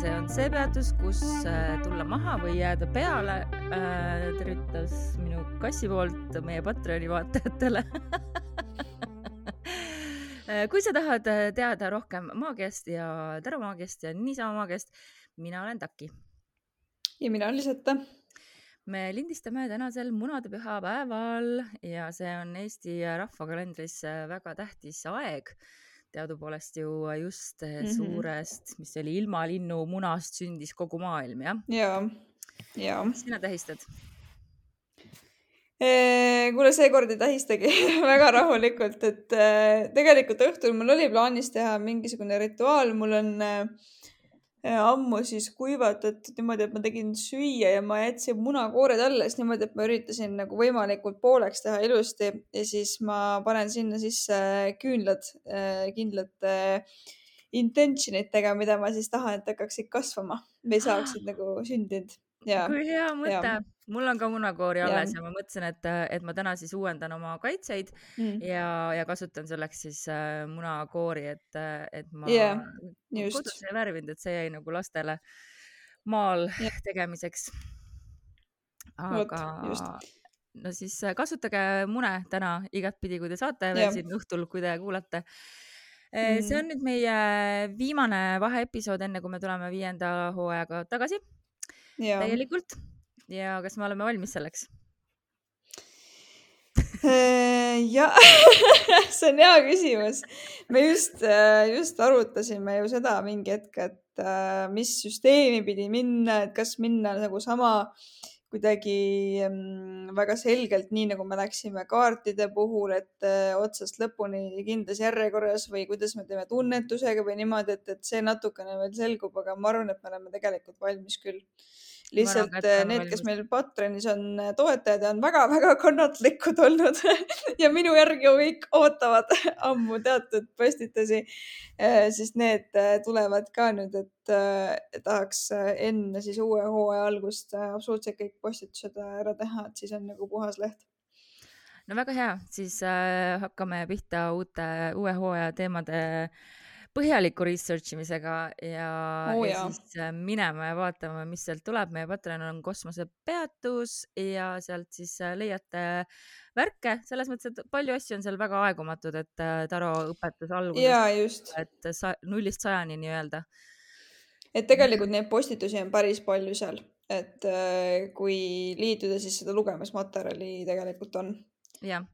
see on see peatus, kus äh, tulla maha või jääda peale äh,. tervitas minu kassi poolt meie Patreoni vaatajatele äh, kui sa tahad äh, teada rohkem maagiast ja taromaagiast ja niisama maagiast, mina olen Taki. ja mina olen Liseta. me lindistame tänasel munadepühapäeval ja see on Eesti rahvakalendris väga tähtis aeg teadupoolest ju just mm -hmm. suurest, mis see oli, ilmalinnu munast sündis kogu maailm, jah? ja, ja. mis sina tähistad? kuule, seekord ei tähistagi väga rahulikult, et äh, tegelikult õhtul mul oli plaanis teha mingisugune rituaal, mul on äh, ammu siis kuivatatud niimoodi, et ma tegin süüa ja ma jätsin munakoored alles niimoodi, et ma üritasin nagu võimalikult pooleks teha ilusti ja siis ma panen sinna sisse küünlad kindlate intentionitega, mida ma siis tahan, et hakkaksid kasvama või saaksid nagu sündinud kui hea mõte, mul on ka munakoori alles ja. ja ma mõtlesin, et, et ma täna siis uuendan oma kaitseid mm. ja, ja kasutan selleks siis äh, munakoori, et, et ma yeah, kodus ei värvinud, et see jäi nagu lastele maal yeah. tegemiseks. aga no siis äh, kasutage mune täna igatpidi, kui te saate veel yeah. siin õhtul, kui te kuulate mm.. see on nüüd meie viimane vaheepisood, enne kui me tuleme viienda hooajaga tagasi täielikult ja kas me oleme valmis selleks? Äh, ja see on hea küsimus. me just, äh, just arutasime ju seda mingi hetk, et äh, mis süsteemi pidi minna, et kas minna nagu sama kuidagi mm, väga selgelt, nii nagu me läksime kaartide puhul, et otsast lõpuni kindlas järjekorras või kuidas me teeme tunnetusega või niimoodi, et, et see natukene veel selgub, aga ma arvan, et me oleme tegelikult valmis küll lihtsalt äh, need, kes meil Patreonis on äh, toetajad ja on väga-väga kannatlikud olnud ja minu järgi kõik ootavad ammu teatud postitusi, äh, siis need tulevad ka nüüd, et tahaks enne siis uue hooaja algust absoluutselt kõik postitused ära teha, et siis on nagu puhas leht. No väga hea, siis äh, hakkame pihta uute, uue hooaja teemade äh, põhjaliku research imisega ja oh,, ja siis äh, minema ja vaatama, mis sealt tuleb. meie Patreon on kosmosepeatus ja sealt siis äh, leiate värke, selles mõttes, et palju asju on seal väga aegumatud, et äh, Taro õpetas alguses, et sa, nullist sajani nii-öelda. et tegelikult neid postitusi on päris palju seal, et kui liituda, siis seda lugemismaterjali tegelikult on. jah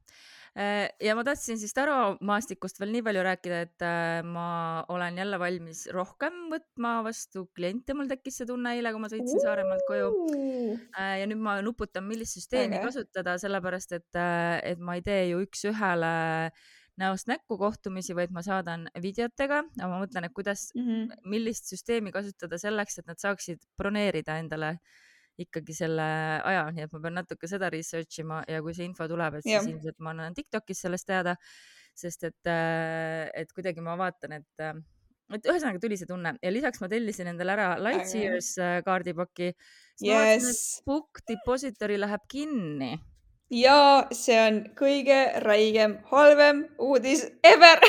ja ma tahtsin siis Taro maastikust veel nii palju rääkida, et äh, ma olen jälle valmis rohkem võtma vastu kliente, mul tekkis see tunne eile, kui ma sõitsin Saaremaalt koju. Äh, ja nüüd ma nuputan, millist süsteemi okay. kasutada, sellepärast et, et ma ei tee ju üks-ühele näost näkku kohtumisi, vaid ma saadan videotega, aga ma mõtlen, et kuidas mm, -hmm. millist süsteemi kasutada selleks, et nad saaksid broneerida endale äh, ikkagi selle aja, nii et ma pean natuke seda research ima ja kui see info tuleb, et siis ja. ilmselt ma annan Tiktokis sellest teada, sest et, äh, et kuidagi ma vaatan, et äh, et ühesõnaga tuli see tunne ja lisaks ma tellisin endale ära Lightseers äh, kaardipaki. Yes. Book Depository läheb kinni ja see on kõige räigem, halvem uudis ever.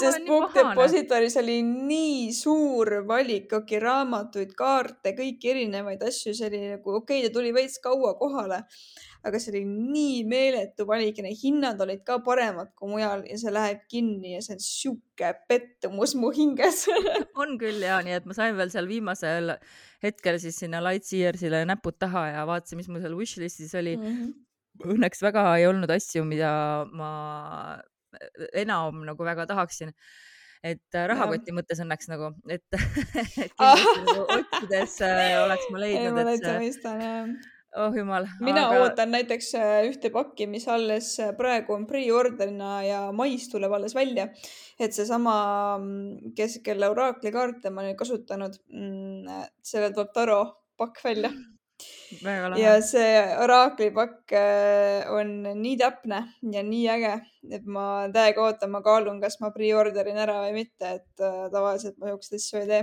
Sest Book Depositoris oli nii suur valik, okei, raamatuid, kaarte, kõiki erinevaid asju, see oli nagu, okei okay,, ta tuli veits kaua kohale, aga see oli nii meeletu valik ja need hinnad olid ka paremad kui mujal ja see läheb kinni ja see on sihuke pettumus mu hinges. On küll ja, nii et ma sain veel seal viimasel hetkel siis sinna Lightseersile näpud taha ja vaatasin, mis mul seal wishlist'is oli. Mm. -hmm õnneks väga ei olnud asju, mida ma äh, enam nagu väga tahaksin. et äh, rahakoti no. mõttes õnneks nagu, et kindlasti nagu otsides äh, oleks ma leidnud, et see. oh jumal. mina aga... ootan näiteks ühte pakki, mis alles praegu on pre-order'ina ja mais tuleb alles välja. et seesama, mm, kes, kelle oraakli kaarte ma nüüd kasutanud, mm, sellel tuleb Taro pakk välja ja see oraaklipakk äh, on nii täpne ja nii äge, et ma täiega ootan, ma kaalun, kas ma pre-orderin ära või mitte, et äh, tavaliselt ma siukseid asju ei tee.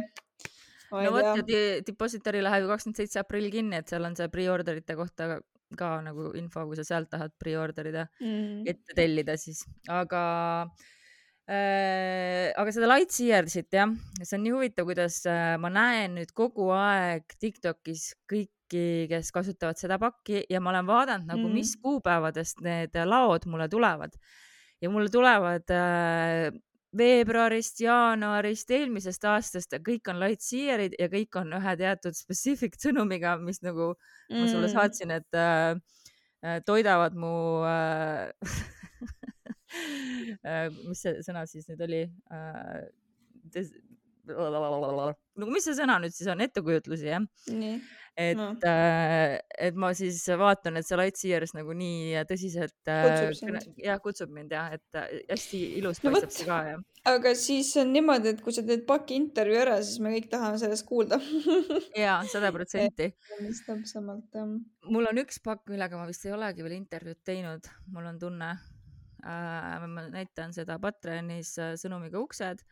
no vot ja Depository läheb ju kakskümmend seitse aprill kinni, et seal on see pre-orderite kohta ka, ka nagu info, kui sa sealt tahad pre-order ida mm., ette tellida siis, aga Äh, aga seda Lightyearsit jah, see on nii huvitav, kuidas äh, ma näen nüüd kogu aeg Tiktokis kõiki, kes kasutavad seda pakki ja ma olen vaadanud nagu, mis mm. kuupäevadest need laod mulle tulevad ja mulle tulevad äh, veebruarist, jaanuarist, eelmisest aastast, kõik on Lightyearid ja kõik on ühe teatud specific sõnumiga, mis nagu mm. ma sulle mm. saatsin, et äh, äh toidavad mu äh, Äh, mis see sõna siis nüüd oli? Äh, no mis see sõna nüüd siis on, ettekujutlusi jah? et no., äh, et ma siis vaatan, et see Lightyears nagu nii tõsiselt kutsub jah, kutsub mind jah, et hästi ilus no, paistab see ka jah. aga siis on niimoodi, et kui sa teed paki intervjuu ära, siis me kõik tahame sellest kuulda ja sada protsenti. täpsemalt jah. mul on üks pakk, millega ma vist ei olegi veel intervjuud teinud, mul on tunne Äh, ma näitan seda Patreonis äh, sõnumiga uksed,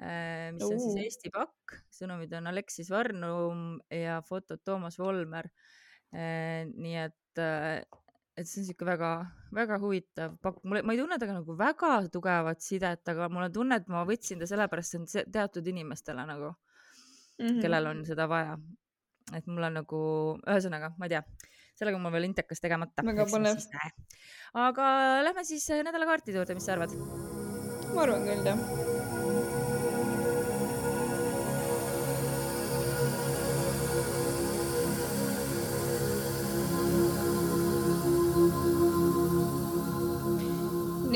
äh, mis on siis Eesti pakk, sõnumid on Aleksis Varnum ja fotod Toomas Volmer. nii et, et see on sihuke väga-väga huvitav pakk, mulle, ma ei tunne temaga nagu väga tugevat sidet, aga mul on tunne, et ma võtsin ta sellepärast, see on teatud inimestele nagu mm, -hmm. kellel on seda vaja. et mul on nagu, ühesõnaga, ma ei tea sellega on mul veel intekas tegemata. väga põnev. aga lähme siis äh, nädalakaartide juurde, mis sa arvad? ma arvan küll, jah.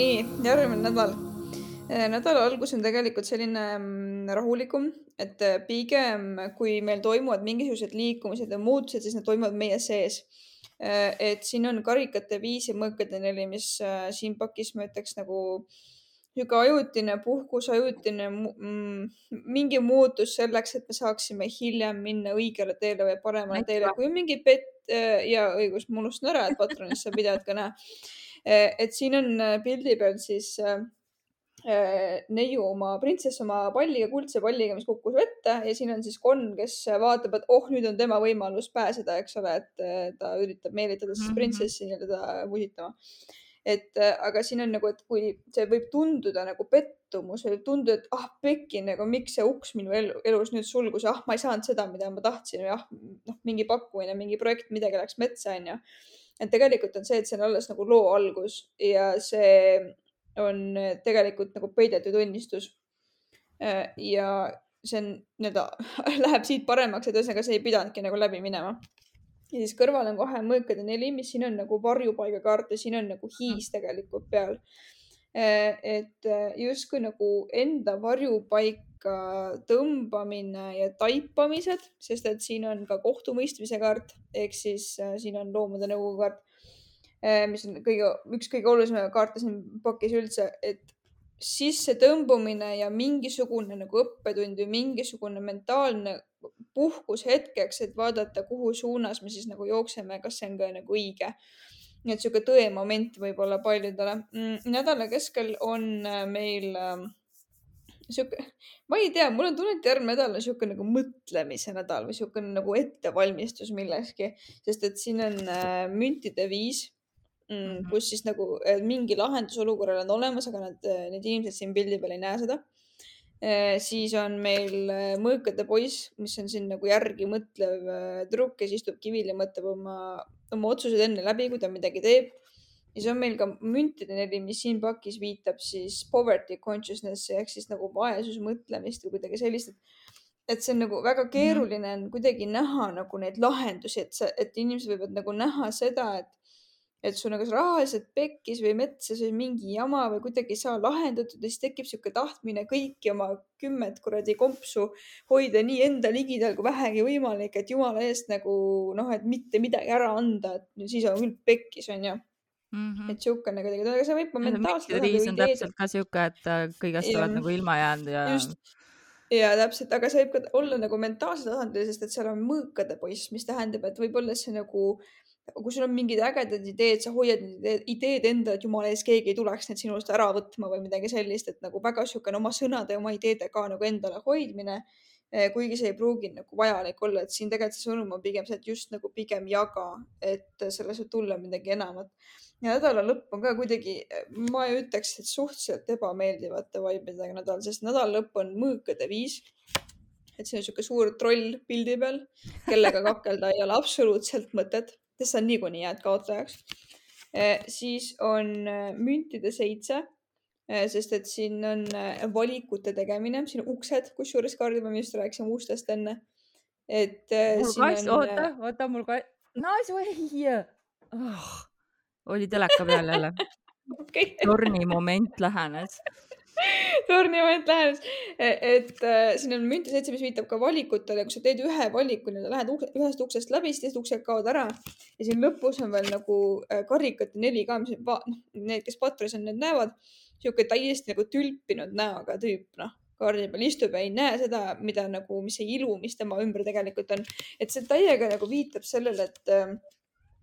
nii, järgmine nädal äh, nädala algus on tegelikult selline mm, rahulikum, et äh, pigem kui meil toimuvad mingisugused liikumised ja muutused, siis need toimuvad meie sees et siin on karikate viis ja mõõkade neli, mis äh, siin pakis ma ütleks nagu niisugune ajutine puhkus, ajutine mm, mingi muutus selleks, et me saaksime hiljem minna õigele teele või paremale teele, kui mingi pet äh, ja õigus, ma unustan ära, et Patronis saab videot ka näha. et siin on pildi peal siis Äh, neiu oma, printsess oma palliga, kuldse palliga, mis kukkus vette ja siin on siis konn, kes vaatab, et oh, nüüd on tema võimalus pääseda, eks ole, et äh, ta üritab meelitada siis mhm. printsessi nii-öelda musitama. et äh, aga siin on nagu, et kui see võib tunduda nagu pettumus, võib tunduda, et ah pekki nagu, miks see uks minu elu, elus nüüd sulgus, ah, ma ei saanud seda, mida ma tahtsin või ah, noh, mingi pakkumine, mingi projekt, midagi läks metsa, onju. et tegelikult on see, et see on alles nagu loo algus ja see on eh, tegelikult nagu peidetud õnnistus. Eh, ja see on nii-öelda, läheb siit paremaks, et ühesõnaga see ei pidanudki nagu läbi minema. ja siis kõrval on kohe mõõkade neli, mis siin on nagu varjupaigakaart ja siin on nagu hiis tegelikult peal. Eh, et justkui nagu enda varjupaika tõmbamine ja taipamised, sest et siin on ka kohtumõistmise kaart ehk siis siin on loomade nõukogu kaart mis on kõige, üks kõige olulisemaid kaarte siin pakis üldse, et sissetõmbumine ja mingisugune nagu õppetund või mingisugune mentaalne puhkus hetkeks, et vaadata, kuhu suunas me siis nagu jookseme, kas see on ka nagu õige. nii et sihuke tõemoment võib-olla paljudele. Mm, nädala keskel on äh, meil äh, sihuke, ma ei tea, mul on tunne, et järgmine nädal on sihuke nagu mõtlemise nädal või sihuke nagu ettevalmistus millekski, sest et siin on äh, müntide viis mm,. kus siis nagu mingi lahendus olukorrale on olemas, aga nad, äh, need inimesed siin pildi peal ei näe seda. Äh, siis on meil äh, mõõkade poiss, mis on siin nagu järgi mõtlev tüdruk, kes istub kivil ja mõtleb oma, oma otsused enne läbi, kui ta midagi teeb. ja siis on meil ka müntide neli, mis siin pakis viitab siis poverty consciousness'i ehk siis nagu vaesusmõtlemist või kuidagi sellist, et et see on nagu väga mhm. keeruline on kuidagi näha nagu neid lahendusi, et sa, et inimesed võivad nagu näha seda, et et sul on kas rahaliselt pekkis või metsas või mingi jama või kuidagi ei saa lahendatud ja siis tekib sihuke tahtmine kõiki oma kümmet kuradi kompsu hoida nii enda ligidal kui vähegi võimalik, et jumala eest nagu noh, et mitte midagi ära anda, et no siis on küll pekkis, onju mm. -hmm. et siukene kuidagi, aga see võib ka mentaalselt. viis on täpselt ka siuke, et äh, kõigest oled nagu ilma jäänud ja. ja täpselt, aga see võib ka olla nagu mentaalsel tasandil, sest et seal on mõõkade poiss, mis tähendab, et võib-olla see nagu kui sul on mingid ägedad ideed, sa hoiad ideed enda, et jumala ees keegi ei tuleks need sinust ära võtma või midagi sellist, et nagu väga niisugune oma sõnade ja oma ideede ka nagu endale hoidmine. kuigi see ei pruugi nagu vajalik olla, et siin tegelikult see sõnum on pigem see, et just nagu pigem jaga, et sellest võib tulla midagi enamat. ja nädala lõpp on ka kuidagi, ma ütleks, et suhteliselt ebameeldivate vaibidega nädal, sest nädala lõpp on mõõkade viis et see on niisugune suur troll pildi peal, kellega kakelda ei ole absoluutselt mõtet, sest sa niikuinii jääd kaotajaks. Eh, siis on eh, müntide seitse, eh, sest et siin on valikute tegemine, siin uksed, kusjuures kaardi peal me just rääkisime ustest enne. et mul kass on..., oota, oota, mul ka, nice way oh,. oli teleka peal jälle okay. torni moment lähenes tornimoment lähenes. E, et äh, siin on münti seitse, mis viitab ka valikutele, kui sa teed ühe valiku, nii-öelda lähed ukse, ühest uksest läbi, siis teised uksed kaovad ära. ja siin lõpus on veel nagu äh, karikate neli ka, mis noh, need, kes Patris on, need näevad sihuke täiesti nagu tülpinud näoga tüüp, noh kaardi peal istub ja ei näe seda, mida nagu, mis see ilu, mis tema ümber tegelikult on. et see täiega nagu viitab sellele, et äh,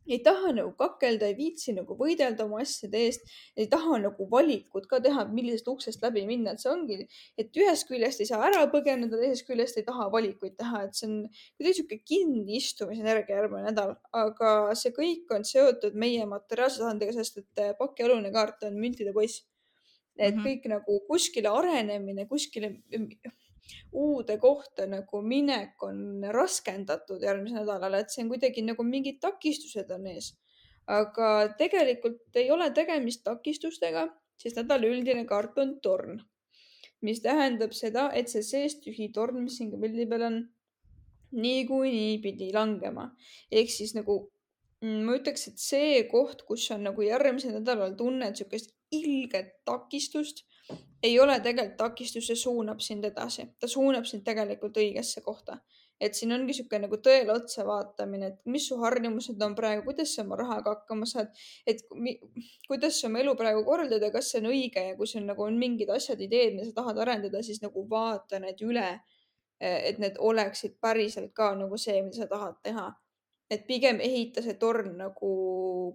ei taha nagu kakelda, ei viitsi nagu võidelda oma asjade eest, ei taha nagu valikut ka teha, millisest uksest läbi minna, et see ongi, et ühest küljest ei saa ära põgeneda, teisest küljest ei taha valikuid teha, et see on kuidagi sihuke kinniistumisenergia järgmine nädal, aga see kõik on seotud meie materiaalse tasandiga, sest et pakialune kaart on müntide poiss. et mm -hmm. kõik nagu kuskile arenemine, kuskile uude kohta nagu minek on raskendatud järgmisel nädalal, et see on kuidagi nagu mingid takistused on ees. aga tegelikult ei ole tegemist takistustega, sest nädala üldine kaart on torn, mis tähendab seda, et see seest tühi torn, mis siin pildi peal on, niikuinii pidi langema. ehk siis nagu mm, ma ütleks, et see koht, kus on nagu järgmisel nädalal tunned niisugust ilget takistust ei ole tegelikult takistus, see suunab sind edasi, ta suunab sind tegelikult õigesse kohta. et siin ongi niisugune nagu tõele otsa vaatamine, et mis su harjumused on praegu, kuidas sa oma rahaga hakkama saad, et mi, kuidas sa oma elu praegu korraldada, kas see on õige ja kui sul nagu on mingid asjad, ideed, mida sa tahad arendada, siis nagu vaata need üle. et need oleksid päriselt ka nagu see, mida sa tahad teha et pigem ehita see torn nagu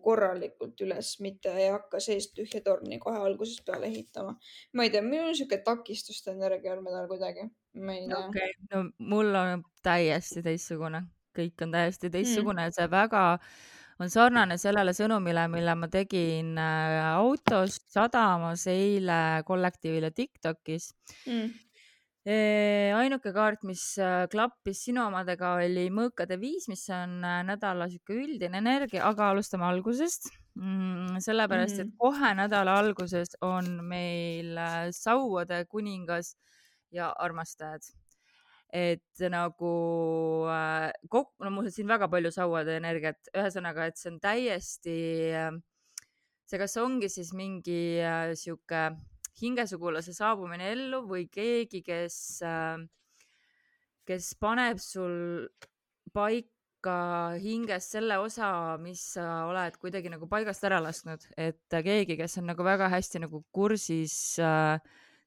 korralikult üles, mitte ei hakka seest tühja torni kohe algusest peale ehitama. ma ei tea, minul on sihuke takistuste energia on nädal kuidagi, ma ei tea okay.. no mul on täiesti teistsugune, kõik on täiesti teistsugune mm., see väga on sarnane sellele sõnumile, mille ma tegin äh, autos sadamas eile kollektiivile Tiktokis mm ainuke kaart, mis äh, klappis sinu omadega, oli mõõkade viis, mis on äh, nädala sihuke üldine energia, aga alustame algusest mm,. sellepärast mm, -hmm. et kohe nädala alguses on meil äh, sauade kuningas ja armastajad. et nagu kokku, no on siin väga palju sauade energiat, ühesõnaga, et see on täiesti, see kas ongi siis mingi sihuke hingesugulase saabumine ellu või keegi, kes, äh, kes paneb sul paika hinges selle osa, mis sa oled kuidagi nagu paigast ära lasknud, et keegi, kes on nagu väga hästi nagu kursis äh,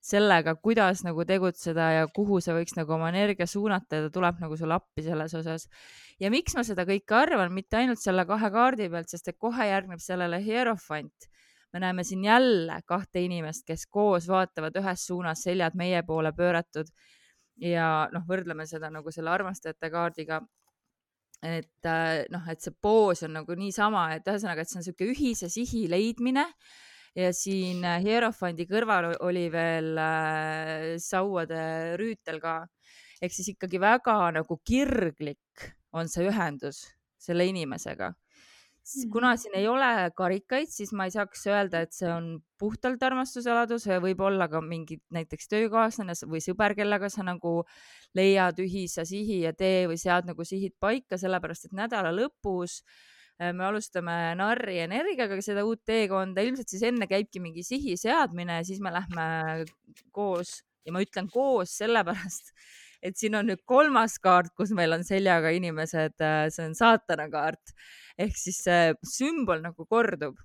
sellega, kuidas nagu tegutseda ja kuhu sa võiks nagu oma energia suunata ja ta tuleb nagu sulle appi selles osas. ja miks ma seda kõike arvan, mitte ainult selle kahe kaardi pealt, sest et kohe järgneb sellele hierofant me näeme siin jälle kahte inimest, kes koos vaatavad ühes suunas, seljad meie poole pööratud. Ja noh, võrdleme seda nagu selle armastajate kaardiga. et äh, noh, et see poos on nagu niisama, et ühesõnaga, et see on niisugune ühise sihi leidmine. Ja siin äh, Hierofandi kõrval oli veel äh, sauade rüütel ka. Ehk siis ikkagi väga nagu kirglik on see ühendus selle inimesega kuna siin ei ole karikaid, siis ma ei saaks öelda, et see on puhtalt armastusaladus, võib olla ka mingi näiteks töökaaslane või sõber, kellega sa nagu leiad ühise sihi ja tee või sead nagu sihid paika, sellepärast et nädala lõpus äh, me alustame narri energiaga seda uut teekonda, ilmselt siis enne käibki mingi sihi seadmine ja siis me lähme koos ja ma ütlen koos sellepärast, et siin on nüüd kolmas kaart, kus meil on seljaga inimesed, äh, see on saatana kaart ehk siis see sümbol nagu kordub.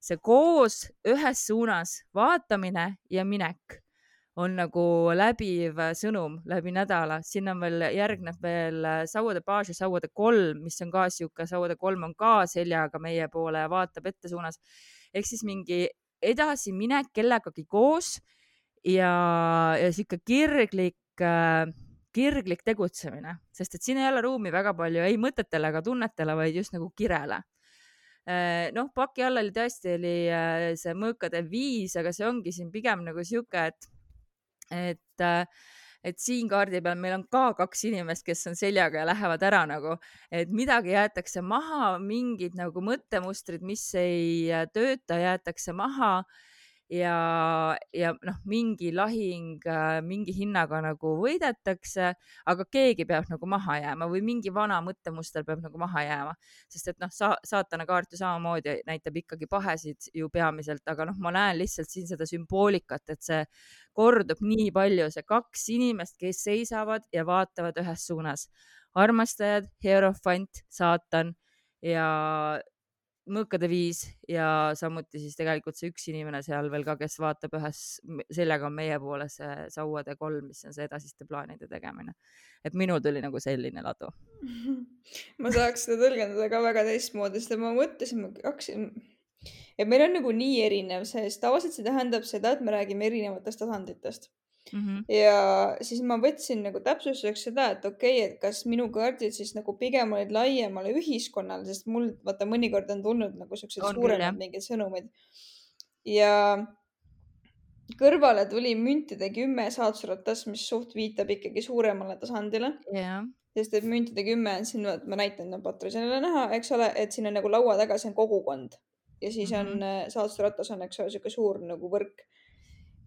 see koos ühes suunas vaatamine ja minek on nagu läbiv sõnum läbi nädala, sinna on veel, järgneb veel sauade baas ja sauade kolm, mis on ka sihuke, sauade kolm on ka seljaga meie poole ja vaatab ette suunas. ehk siis mingi edasiminek kellegagi koos ja, ja sihuke kirglik äh, kirglik tegutsemine, sest et siin ei ole ruumi väga palju ei mõtetele ega tunnetele, vaid just nagu kirele. Äh, noh, paki all oli tõesti oli äh, see mõõkade viis, aga see ongi siin pigem nagu sihuke, et, et, et siin kaardi peal meil on ka kaks inimest, kes on seljaga ja lähevad ära nagu, et midagi jäetakse maha, mingid nagu mõttemustrid, mis ei tööta, jäetakse maha ja, ja noh, mingi lahing äh, mingi hinnaga nagu võidetakse, aga keegi peab nagu maha jääma või mingi vana mõttemuster peab nagu maha jääma, sest et noh sa,, saatana kaart ju samamoodi näitab ikkagi pahesid ju peamiselt, aga noh, ma näen lihtsalt siin seda sümboolikat, et see kordub nii palju, see kaks inimest, kes seisavad ja vaatavad ühes suunas, armastajad, hierofant, saatan ja mõõkade viis ja samuti siis tegelikult see üks inimene seal veel ka, kes vaatab ühes seljaga meie poole, see sauade kolm, mis on see edasiste plaanide tegemine. et minul tuli nagu selline ladu ma saaks seda tõlgendada ka väga teistmoodi, sest ma mõtlesin, ma hakkasin, et meil on nagu nii erinev, sest tavaliselt see tähendab seda, et me räägime erinevatest tasanditest Mm -hmm. ja siis ma võtsin nagu täpsustuseks seda, et okei okay,, et kas minu kaardid siis nagu pigem olid laiemale ühiskonnale, sest mul vaata mõnikord on tulnud nagu siuksed suuremad mingid sõnumid. ja kõrvale tuli müntide kümme saatusratas, mis suht viitab ikkagi suuremale tasandile yeah.. sest et müntide kümme on siin, ma näitan, no Patricinile näha, eks ole, et siin on nagu laua taga, see on kogukond ja siis mm -hmm. on äh, saatusratas on, eks ole, sihuke suur nagu võrk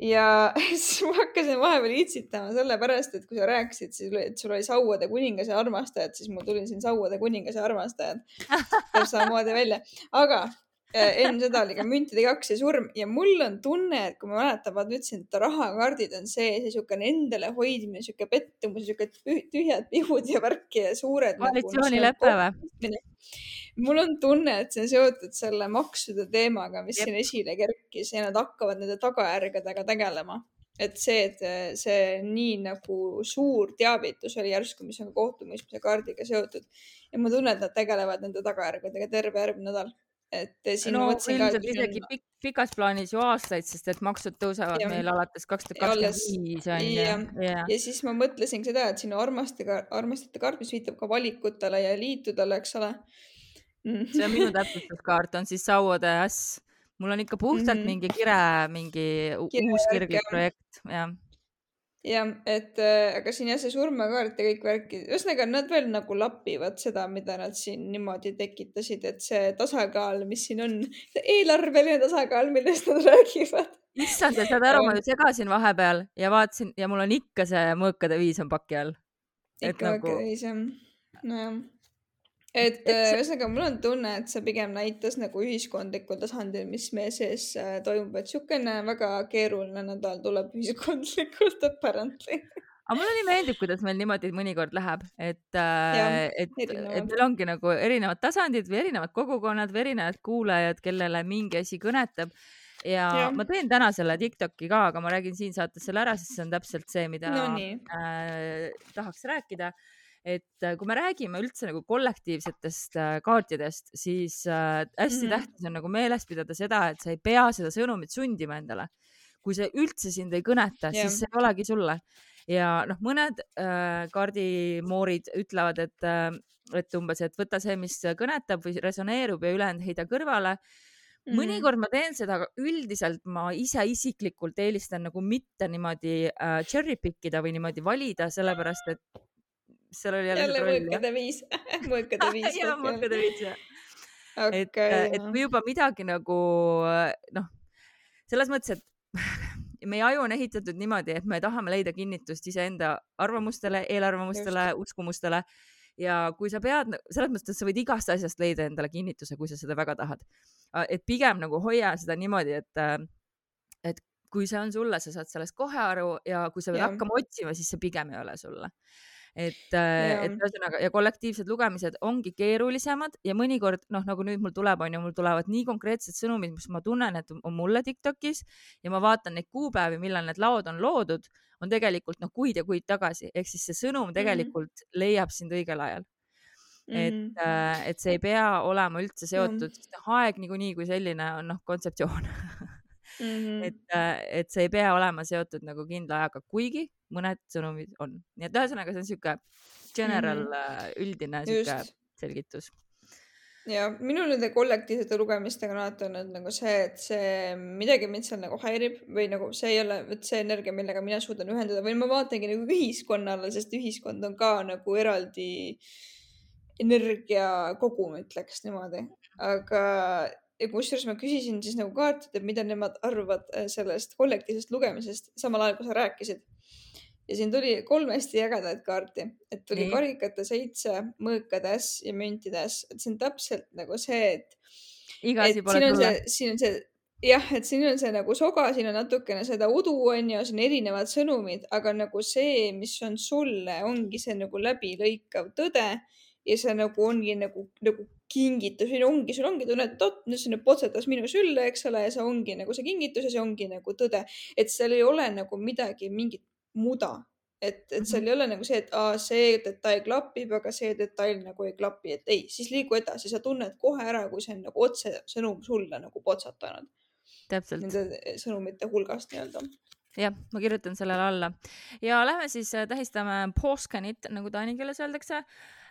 ja siis ma hakkasin vahepeal itsitama sellepärast, et kui sa rääkisid, siis, et sul oli sauade kuningas ja armastajad, siis mul tuli siin sauade kuningas ja armastajad. täpselt samamoodi välja, aga äh, enne seda oli ka müntide kaks ja surm ja mul on tunne, et kui ma mäletan, ma ütlesin, et rahakaardid on see, see siukene endale hoidmine, siuke pettumus, siuke tühjad pihud ja värk ja suured. koalitsioonilepe või? Mul on tunne, et see on seotud selle maksude teemaga, mis Jep. siin esile kerkis ja nad hakkavad nende tagajärgedega tegelema. et see, et see nii nagu suur teavitus oli järsku, mis on kohtumõistmise kaardiga seotud ja ma tunnen, et nad tegelevad nende tagajärgedega terve järgmine nädal et siin no ilmselt isegi pik pikas plaanis ju aastaid, sest et maksud tõusevad ja. meil alates kaks tuhat kakskümmend viis on ju. Ja. siis ma mõtlesin seda, et sinu armastajate, armastajate kaart, mis viitab ka valikutele ja liitudele, eks ole see on minu täpsustuskaart, on siis sauade äss. mul on ikka puhtalt mm -hmm. mingi kire, mingi Kire uus kirglik projekt, jah. jah, et äh, aga siin jah, see surmakaart ja kõik värki, ühesõnaga nad veel nagu lapivad seda, mida nad siin niimoodi tekitasid, et see tasakaal, mis siin on, eelarveline tasakaal, millest nad räägivad. issand, sa saad aru, ma ju segasin vahepeal ja vaatasin ja mul on ikka see mõõkade viis on paki all. ikka mõõkade nagu... viis jah, nojah et äh, ühesõnaga, mul on tunne, et see pigem näitas nagu ühiskondlikul tasandil, mis meie sees äh, toimub, et niisugune väga keeruline nädal tuleb ühiskondlikult apparently. Aga mulle nii meeldib, kuidas meil niimoodi mõnikord läheb, et, äh, et, et meil ongi nagu erinevad tasandid või erinevad kogukonnad või erinevad kuulajad, kellele mingi asi kõnetab. ja, ja ma teen täna selle Tiktoki ka, aga ma räägin siin saates selle ära, sest see on täpselt see, mida no, äh, tahaks rääkida et äh, kui me räägime üldse nagu kollektiivsetest äh, kaartidest, siis äh, hästi mm -hmm. tähtis on nagu meeles pidada seda, et sa ei pea seda sõnumit sundima endale. kui see üldse sind ei kõneta yeah., siis see ei olegi sulle. ja noh, mõned äh, kaardimoorid ütlevad, et äh,, et umbes, et võta see, mis kõnetab või resoneerub ja ülejäänud heida kõrvale Mm mõnikord ma teen seda, aga üldiselt ma ise isiklikult eelistan nagu mitte niimoodi äh, cherry pick ida või niimoodi valida, sellepärast et seal oli jälle, jälle mõõkade viis mõõkade viis. ja mõõkade viis jah okay,. et, et kui juba midagi nagu noh, selles mõttes, et meie aju on ehitatud niimoodi, et me tahame leida kinnitust iseenda arvamustele, eelarvamustele, uskumustele ja kui sa pead, selles mõttes, et sa võid igast asjast leida endale kinnituse, kui sa seda väga tahad. et pigem nagu hoia seda niimoodi, et, et kui see on sulle, sa saad sellest kohe aru ja kui sa pead hakkama otsima, siis see pigem ei ole sulle et, äh, et ühesõnaga ja kollektiivsed lugemised ongi keerulisemad ja mõnikord noh, nagu nüüd mul tuleb, on ju, mul tulevad nii konkreetsed sõnumid, mis ma tunnen, et on mulle Tiktokis ja ma vaatan neid kuupäevi, millal need laod on loodud, on tegelikult noh, kuid ja kuid tagasi, ehk siis see sõnum mhm. tegelikult mm -hmm. leiab sind õigel ajal et mm, -hmm. et see ei pea olema üldse seotud mm, -hmm. aeg niikuinii kui selline on noh, kontseptsioon mm. -hmm. et, et see ei pea olema seotud nagu kindla ajaga, kuigi mõned sõnumid on. nii et ühesõnaga, see on sihuke general mm, -hmm. üldine sihuke selgitus ja minul nende kollektiivsete lugemistega on alati olnud nagu see, et see midagi mind seal nagu häirib või nagu see ei ole vot see energia, millega mina suudan ühendada või ma vaatangi nagu ühiskonnale, sest ühiskond on ka nagu eraldi energiakogum, ütleks niimoodi. aga kusjuures ma küsisin siis nagu kaartidel, mida nemad arvavad äh, sellest kollektiivsest lugemisest, samal ajal kui sa rääkisid ja siin tuli kolm hästi ägedat kaarti, et tuli Nii. karikate seitse, mõõkad äss ja müntide äss, et see on täpselt nagu see, et. iga asi pole tulle. siin on see, jah, et siin on see nagu soga, siin on natukene seda udu on ju, siin on erinevad sõnumid, aga nagu see, mis on sulle, ongi see nagu läbilõikav tõde ja see nagu ongi nagu, nagu kingitus või ongi, sul ongi tunne, et oot, nüüd see nüüd potsatas minu sülle, eks ole, ja see ongi nagu see kingitus ja see ongi nagu tõde, et seal ei ole nagu midagi, mingit muda. et, et seal ei ole nagu see, et aa, see detail klapib, aga see detail nagu ei klapi, et ei, siis liigu edasi, sa tunned kohe ära, kui see on nagu otsesõnum sulle nagu potsatanud. täpselt. Nende sõnumite hulgast nii-öelda jah, ma kirjutan sellele alla. Ja lähme siis äh, tähistame Poskanit, nagu taani keeles öeldakse.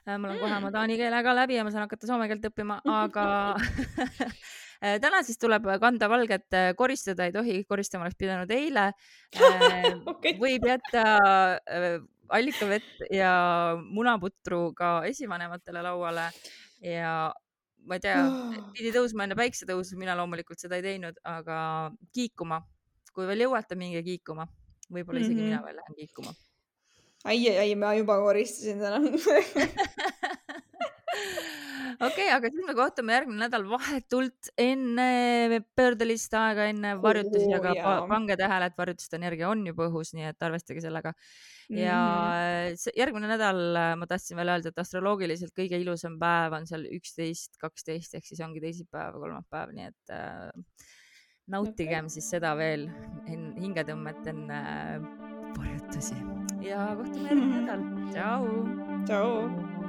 Äh, mul on kohe oma mm. taani keele ka läbi ja ma saan hakata soome keelt õppima, aga Äh, täna siis tuleb kanda valget, koristada ei tohi, koristama oleks pidanud eile. Okay.. võib jätta allikavett ja munaputru ka esivanematele lauale. Ja ma ei tea, pidi tõusma enne päiksetõusu, mina loomulikult seda ei teinud, aga kiikuma, kui veel jõuate, minge kiikuma, võib-olla isegi mm -hmm. mina veel lähen kiikuma. ai, ai, ai, ma juba koristasin täna okei okay,, aga siis me kohtume järgmine nädal vahetult enne pöördelist aega, enne varjutusi, aga pa pange tähele, et varjutuste energia on juba õhus, nii et arvestage sellega. ja mm. järgmine nädal ma tahtsin veel öelda, et astroloogiliselt kõige ilusam päev on seal üksteist, kaksteist ehk siis ongi teisipäev, kolmapäev, nii et äh, nautigem okay. siis seda veel hingetõmmet enne äh, varjutusi ja kohtume järgmine nädal. tšau. tšau.